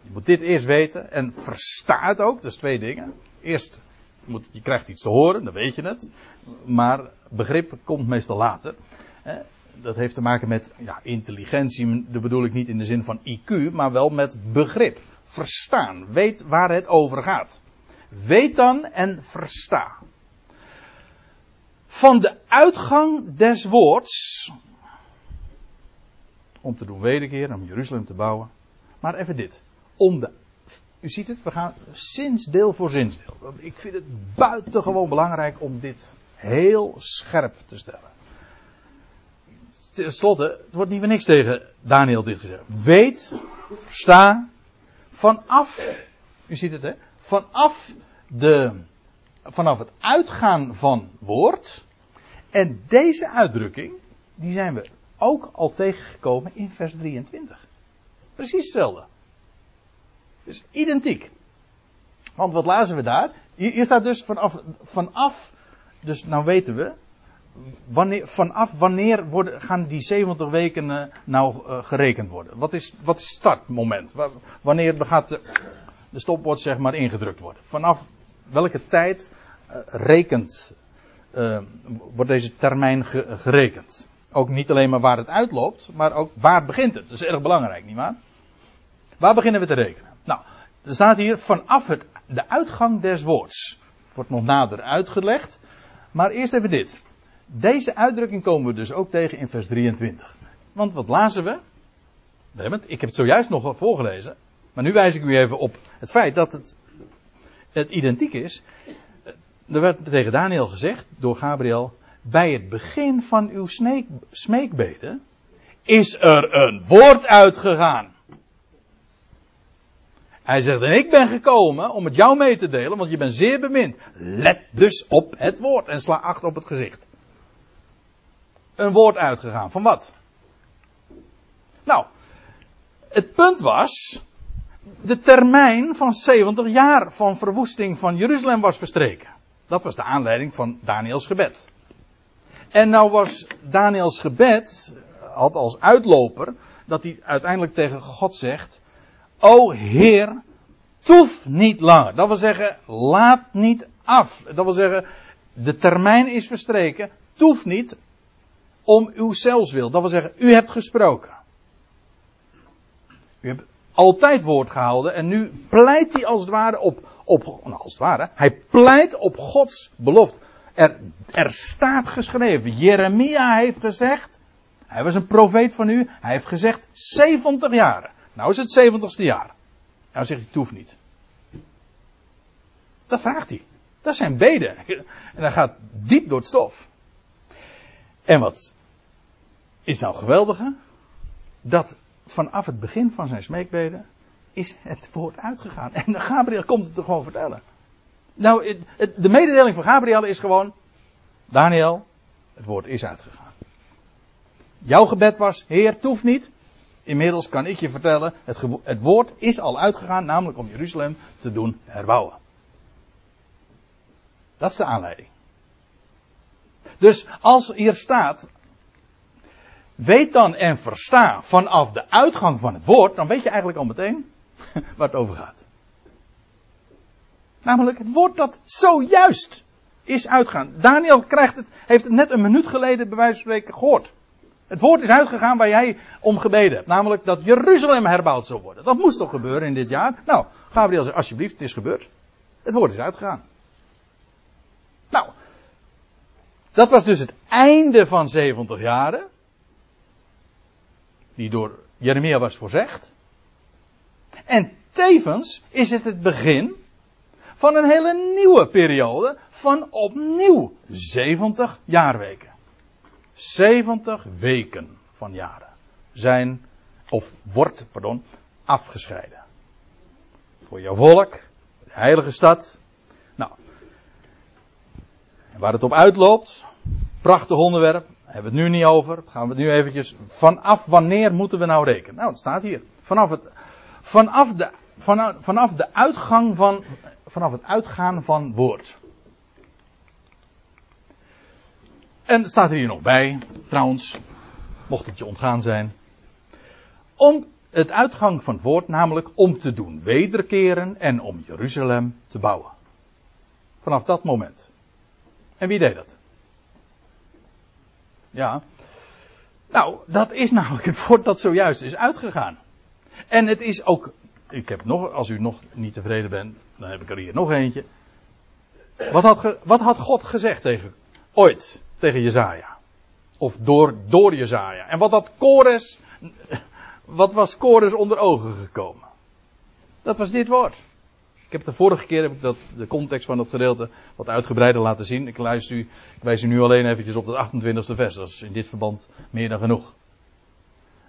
je moet dit eerst weten en versta het ook, dat is twee dingen. Eerst, moet, je krijgt iets te horen, dan weet je het. Maar begrip komt meestal later dat heeft te maken met ja, intelligentie. Dat bedoel ik niet in de zin van IQ, maar wel met begrip. Verstaan. Weet waar het over gaat. Weet dan en versta. Van de uitgang des woords. Om te doen wederkeer, om Jeruzalem te bouwen. Maar even dit. Om de. U ziet het, we gaan zinsdeel voor zinsdeel. Want ik vind het buitengewoon belangrijk om dit heel scherp te stellen ten slotte, het wordt niet meer niks tegen Daniel dit gezegd. Weet, sta, vanaf, u ziet het hè, vanaf de, vanaf het uitgaan van woord. En deze uitdrukking, die zijn we ook al tegengekomen in vers 23. Precies hetzelfde. Dus identiek. Want wat lazen we daar? Hier staat dus vanaf, vanaf, dus nou weten we, wanneer, vanaf wanneer worden, gaan die 70 weken uh, nou uh, gerekend worden? Wat is, wat is startmoment? Wanneer gaat de, de zeg maar ingedrukt worden? Vanaf welke tijd uh, rekent, wordt deze termijn ge, gerekend? Ook niet alleen maar waar het uitloopt, maar ook waar begint het? Dat is erg belangrijk, nietwaar? Waar beginnen we te rekenen? Nou, er staat hier vanaf het, de uitgang des woords. Wordt nog nader uitgelegd. Maar eerst even dit. Deze uitdrukking komen we dus ook tegen in vers 23. Want wat lazen we? we ik heb het zojuist nog voorgelezen. Maar nu wijs ik u even op het feit dat het, het identiek is. Er werd tegen Daniel gezegd door Gabriel. Bij het begin van uw smeek, smeekbeden is er een woord uitgegaan. Hij zegt, en ik ben gekomen om het jou mee te delen, want je bent zeer bemind. Let dus op het woord en sla acht op het gezicht een woord uitgegaan. Van wat? Nou, het punt was, de termijn van 70 jaar van verwoesting van Jeruzalem was verstreken. Dat was de aanleiding van Daniels gebed. En nou was Daniels gebed, had als uitloper, dat hij uiteindelijk tegen God zegt, O Heer, toef niet langer. Dat wil zeggen, laat niet af. Dat wil zeggen, de termijn is verstreken, toef niet, om uw zelfs wil. Dat wil zeggen, u hebt gesproken. U hebt altijd woord gehouden. En nu pleit hij als het ware op, op nou als het ware, hij pleit op Gods belofte. Er, er staat geschreven, Jeremia heeft gezegd, hij was een profeet van u, hij heeft gezegd 70 jaren. Nou is het 70ste jaar. Nou zegt hij, het hoeft niet. Dat vraagt hij. Dat zijn beden. En hij gaat diep door het stof. En wat is nou geweldige? Dat vanaf het begin van zijn smeekbeden is het woord uitgegaan. En Gabriel komt het er gewoon vertellen. Nou, de mededeling van Gabriel is gewoon: Daniel, het woord is uitgegaan. Jouw gebed was: Heer, het hoeft niet. Inmiddels kan ik je vertellen: het, het woord is al uitgegaan, namelijk om Jeruzalem te doen herbouwen. Dat is de aanleiding. Dus als hier staat, weet dan en versta vanaf de uitgang van het woord, dan weet je eigenlijk al meteen waar het over gaat. Namelijk het woord dat zojuist is uitgegaan. Daniel krijgt het, heeft het net een minuut geleden bij wijze van spreken gehoord. Het woord is uitgegaan waar jij om gebeden hebt. Namelijk dat Jeruzalem herbouwd zou worden. Dat moest toch gebeuren in dit jaar? Nou, Gabriel zegt alsjeblieft, het is gebeurd. Het woord is uitgegaan. Nou, dat was dus het einde van 70 jaren. Die door Jeremia was voorzegd. En tevens is het het begin van een hele nieuwe periode van opnieuw 70 jaarweken. 70 weken van jaren zijn, of wordt, pardon, afgescheiden. Voor jouw volk, de heilige stad. Nou, waar het op uitloopt, prachtig onderwerp, hebben we het nu niet over. Dat gaan we het nu eventjes. Vanaf wanneer moeten we nou rekenen? Nou, het staat hier. Vanaf het, vanaf de, vanaf, vanaf de uitgang van, vanaf het uitgaan van woord. En staat er hier nog bij, trouwens, mocht het je ontgaan zijn. Om het uitgang van het woord, namelijk om te doen wederkeren en om Jeruzalem te bouwen. Vanaf dat moment. En wie deed dat? Ja. Nou, dat is namelijk het woord dat zojuist is uitgegaan. En het is ook, ik heb nog, als u nog niet tevreden bent, dan heb ik er hier nog eentje. Wat had, wat had God gezegd tegen, ooit, tegen Jezaja? Of door, door Jezaja. En wat had Kores, wat was Kores onder ogen gekomen? Dat was dit woord. Ik heb de vorige keer heb ik dat, de context van dat gedeelte wat uitgebreider laten zien. Ik, luister u, ik wijs u nu alleen eventjes op het 28e vers. Dat is in dit verband meer dan genoeg.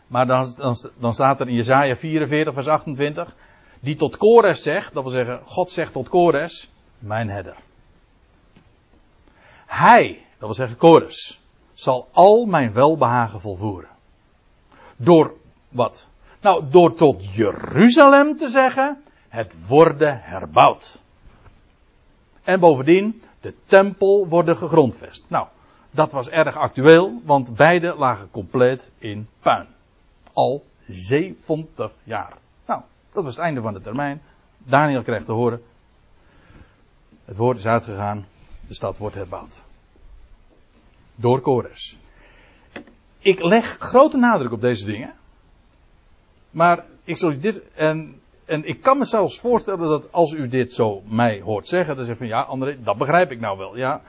Maar dan, dan, dan staat er in Jezaja 44 vers 28. Die tot Kores zegt, dat wil zeggen, God zegt tot Kores, mijn herder. Hij, dat wil zeggen Kores, zal al mijn welbehagen volvoeren. Door wat? Nou, door tot Jeruzalem te zeggen, het worden herbouwd. En bovendien, de tempel worden gegrondvest. Nou, dat was erg actueel, want beide lagen compleet in puin. Al 70 jaar. Nou, dat was het einde van de termijn. Daniel krijgt te horen. Het woord is uitgegaan. De stad wordt herbouwd. Door Kores. Ik leg grote nadruk op deze dingen. Maar ik zal u dit, en en ik kan me zelfs voorstellen dat als u dit zo mij hoort zeggen, dan zegt van ja, André, dat begrijp ik nou wel. Ja,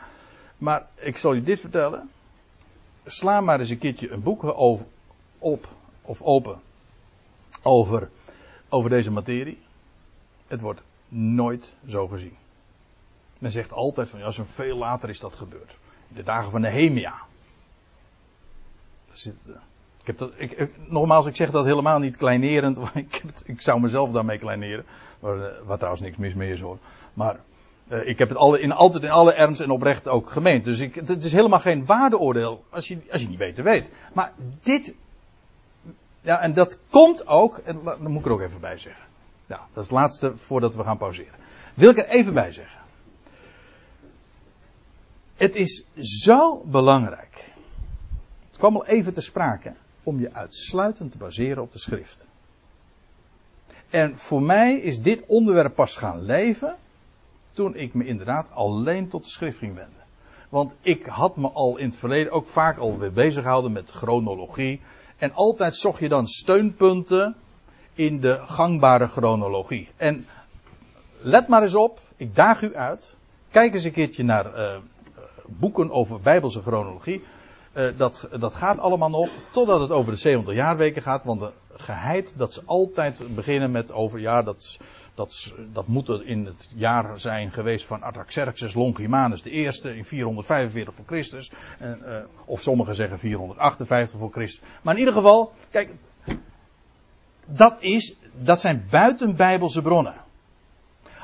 maar ik zal u dit vertellen. Sla maar eens een keertje een boek over, op of open over, over deze materie. Het wordt nooit zo gezien. Men zegt altijd van ja, zo veel later is dat gebeurd. De dagen van Nehemia. Daar zit, heb dat, ik, nogmaals, ik zeg dat helemaal niet kleinerend. Ik, ik zou mezelf daarmee kleineren. Waar, eh, waar, trouwens niks mis mee is hoor. Maar ik heb het alle, in, altijd in alle ernst en oprecht ook gemeend. Dus ik, het is helemaal geen waardeoordeel als je, als je niet beter weet. Maar dit. Ja, en dat komt ook. En dat moet ik er ook even bij zeggen. Ja, dat is het laatste voordat we gaan pauzeren. Wil ik er even bij zeggen. Het is zo belangrijk. Het kwam al even te sprake om je uitsluitend te baseren op de schrift. En voor mij is dit onderwerp pas gaan leven toen ik me inderdaad alleen tot de schrift ging wenden. Want ik had me al in het verleden ook vaak alweer bezig gehouden met chronologie. En altijd zocht je dan steunpunten in de gangbare chronologie. En let maar eens op, ik daag u uit. Kijk eens een keertje naar uh, boeken over bijbelse chronologie. Uh, dat, dat gaat allemaal nog, totdat het over de 70 jaarweken gaat. Want de geheid dat ze altijd beginnen met over, ja, dat, dat, dat moet in het jaar zijn geweest van Artaxerxes Longimanus eerste in 445 voor Christus. En, uh, of sommigen zeggen 458 voor Christus. Maar in ieder geval, kijk, dat, is, dat zijn buitenbijbelse bronnen.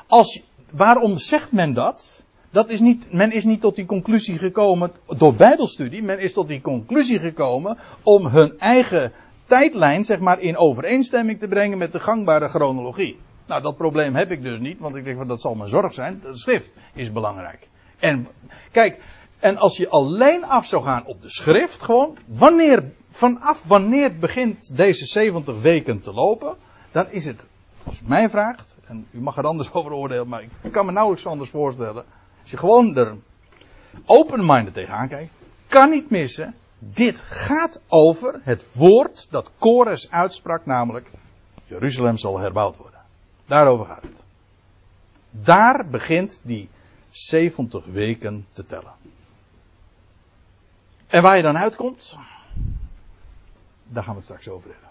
Als, waarom zegt men dat? Dat is niet, men is niet tot die conclusie gekomen door bijbelstudie. Men is tot die conclusie gekomen om hun eigen tijdlijn zeg maar in overeenstemming te brengen met de gangbare chronologie. Nou, dat probleem heb ik dus niet, want ik denk van dat zal mijn zorg zijn. De schrift is belangrijk. En kijk, en als je alleen af zou gaan op de schrift, gewoon, wanneer, vanaf wanneer begint deze 70 weken te lopen, dan is het, als u mij vraagt, en u mag er anders over oordelen, maar ik kan me nauwelijks anders voorstellen. Als je gewoon er open-minded tegenaan kijkt, kan niet missen. Dit gaat over het woord dat Kores uitsprak, namelijk Jeruzalem zal herbouwd worden. Daarover gaat het. Daar begint die 70 weken te tellen. En waar je dan uitkomt, daar gaan we het straks over hebben.